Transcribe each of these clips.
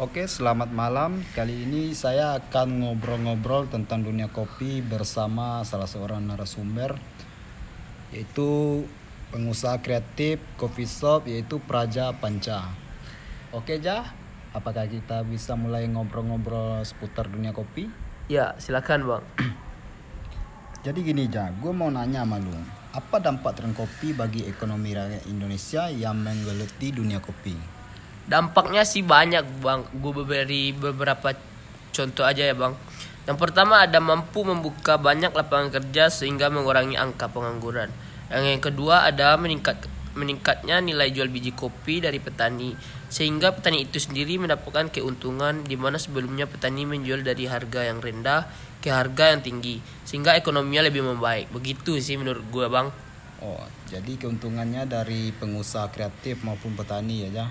Oke, selamat malam. Kali ini saya akan ngobrol-ngobrol tentang dunia kopi bersama salah seorang narasumber yaitu pengusaha kreatif coffee shop yaitu Praja Panca. Oke, Jah. Apakah kita bisa mulai ngobrol-ngobrol seputar dunia kopi? Ya, silakan bang. Jadi gini, Jah. Gue mau nanya sama lu. Apa dampak tren kopi bagi ekonomi rakyat Indonesia yang menggeluti dunia kopi? Dampaknya sih banyak bang. Gue beri beberapa contoh aja ya bang. Yang pertama ada mampu membuka banyak lapangan kerja sehingga mengurangi angka pengangguran. Yang yang kedua ada meningkat meningkatnya nilai jual biji kopi dari petani sehingga petani itu sendiri mendapatkan keuntungan di mana sebelumnya petani menjual dari harga yang rendah ke harga yang tinggi sehingga ekonominya lebih membaik begitu sih menurut gue bang Oh, jadi keuntungannya dari pengusaha kreatif maupun petani ya, Jah.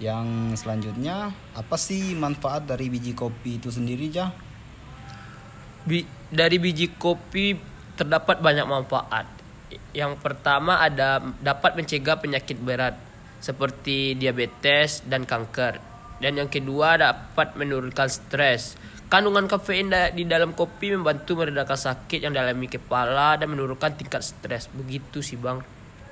Yang selanjutnya, apa sih manfaat dari biji kopi itu sendiri, Jah? Bi- dari biji kopi terdapat banyak manfaat. Yang pertama ada dapat mencegah penyakit berat seperti diabetes dan kanker. Dan yang kedua dapat menurunkan stres. Kandungan kafein di dalam kopi membantu meredakan sakit yang dialami kepala dan menurunkan tingkat stres. Begitu sih bang.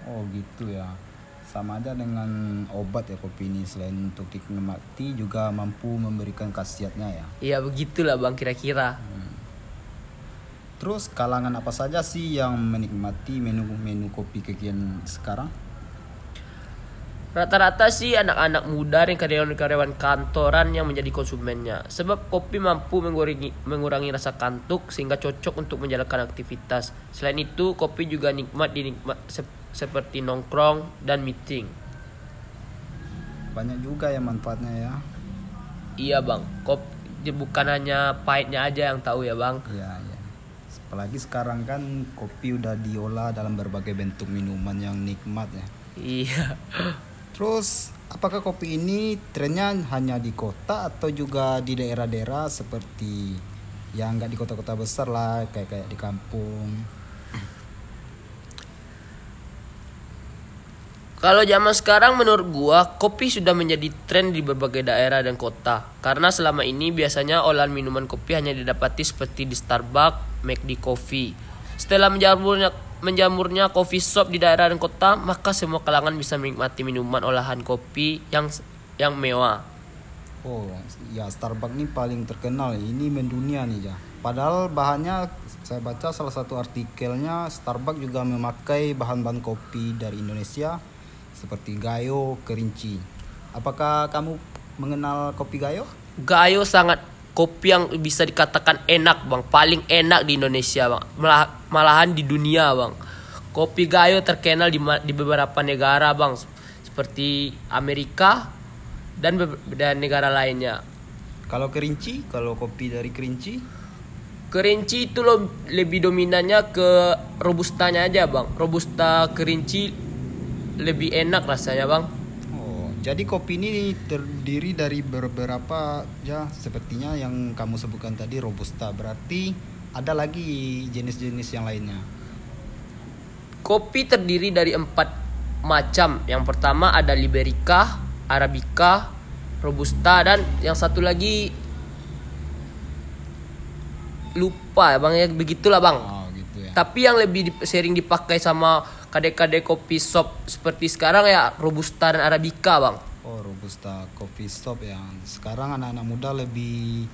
Oh, gitu ya. Sama aja dengan obat ya kopi ini selain untuk dinikmati juga mampu memberikan khasiatnya ya. Iya begitulah bang kira-kira. Terus kalangan apa saja sih yang menikmati menu-menu kopi kekinian sekarang? Rata-rata sih anak-anak muda dan karyawan-karyawan kantoran yang menjadi konsumennya. Sebab kopi mampu mengurangi, mengurangi rasa kantuk sehingga cocok untuk menjalankan aktivitas. Selain itu, kopi juga nikmat dinikmat seperti nongkrong dan meeting. Banyak juga ya manfaatnya ya. Iya bang, kopi bukan hanya pahitnya aja yang tahu ya bang. Iya, iya. Apalagi sekarang kan kopi udah diolah dalam berbagai bentuk minuman yang nikmat ya. Iya. Terus apakah kopi ini trennya hanya di kota atau juga di daerah-daerah seperti yang nggak di kota-kota besar lah kayak kayak di kampung? Kalau zaman sekarang menurut gua kopi sudah menjadi tren di berbagai daerah dan kota. Karena selama ini biasanya olahan minuman kopi hanya didapati seperti di Starbucks, McD Coffee. Setelah menjamurnya menjamurnya coffee shop di daerah dan kota, maka semua kalangan bisa menikmati minuman olahan kopi yang yang mewah. Oh ya Starbucks ini paling terkenal ini mendunia nih ya. Padahal bahannya saya baca salah satu artikelnya Starbucks juga memakai bahan-bahan kopi dari Indonesia seperti gayo, kerinci. Apakah kamu mengenal kopi gayo? Gayo sangat kopi yang bisa dikatakan enak bang, paling enak di Indonesia bang, Malah- malahan di dunia bang. Kopi Gayo terkenal di, di beberapa negara bang, seperti Amerika dan dan negara lainnya. Kalau kerinci, kalau kopi dari kerinci, Kerinci itu lo lebih dominannya ke robustanya aja bang. Robusta kerinci lebih enak rasanya bang. Oh, jadi kopi ini terdiri dari beberapa ya sepertinya yang kamu sebutkan tadi robusta. Berarti ada lagi jenis-jenis yang lainnya. Kopi terdiri dari empat macam. Yang pertama ada Liberica, Arabica, Robusta dan yang satu lagi lupa ya bang ya begitulah bang. Oh, gitu ya. Tapi yang lebih sering dipakai sama kadek-kadek kopi shop seperti sekarang ya Robusta dan Arabica bang. Oh, robusta coffee shop ya. Sekarang anak-anak muda lebih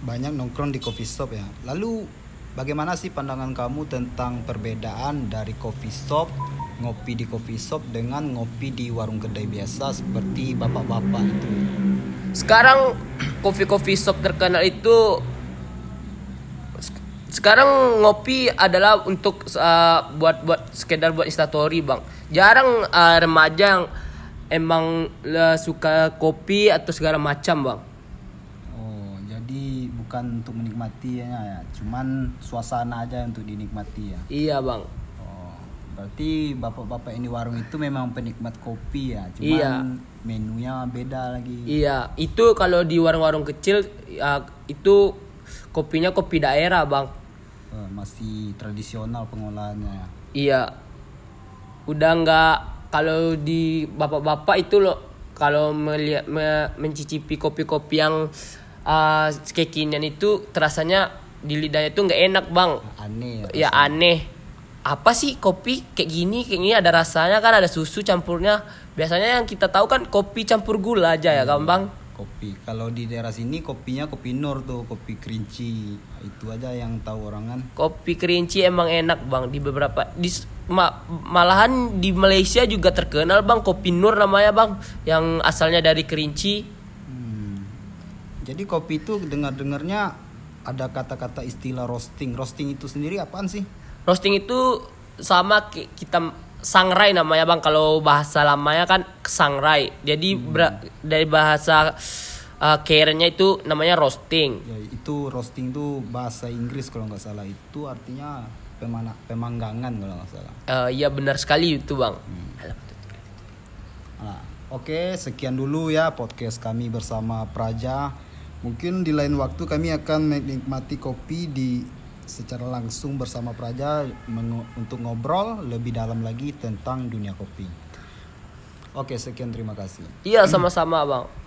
banyak nongkrong di coffee shop ya. Lalu bagaimana sih pandangan kamu tentang perbedaan dari coffee shop, ngopi di coffee shop dengan ngopi di warung kedai biasa seperti bapak-bapak itu? Sekarang kopi-kopi shop terkenal itu sekarang ngopi adalah untuk uh, buat buat sekedar buat instastory bang. Jarang uh, remaja yang emang uh, suka kopi atau segala macam bang. Oh, jadi bukan untuk menikmati ya, ya. cuman suasana aja untuk dinikmati ya. Iya bang. Oh, berarti bapak-bapak ini warung itu memang penikmat kopi ya, cuman Iya. menunya beda lagi. Iya itu kalau di warung-warung kecil uh, itu kopinya kopi daerah bang. Eh, masih tradisional pengolahannya ya. Iya. Udah nggak kalau di bapak-bapak itu loh kalau melihat me- mencicipi kopi-kopi yang uh, kekinian itu terasanya di lidahnya itu nggak enak bang Aneh ya ya. aneh apa sih kopi kayak gini kayak gini ada rasanya kan ada susu campurnya biasanya yang kita tahu kan kopi campur gula aja ya kan bang kopi. Kalau di daerah sini kopinya kopi nur tuh, kopi kerinci. Itu aja yang tahu orang kan. kopi kerinci emang enak bang di beberapa di ma- malahan di Malaysia juga terkenal bang kopi nur namanya bang yang asalnya dari kerinci Hmm. Jadi kopi itu dengar-dengarnya ada kata-kata istilah roasting. Roasting itu sendiri apaan sih? roasting itu sama ki- kita sangrai namanya bang kalau bahasa lamanya kan sangrai jadi bera- dari bahasa uh, kerennya itu namanya roasting Ya, itu roasting itu bahasa Inggris kalau nggak salah. Itu artinya pemana pemanggangan kalau nggak salah. Eh, iya benar sekali itu bang Nah, Oke, sekian dulu ya podcast kami bersama Praja. Mungkin di lain waktu kami akan menikmati kopi di secara langsung bersama Praja untuk ngobrol lebih dalam lagi tentang dunia kopi. Oke, sekian terima kasih. iya sama-sama bang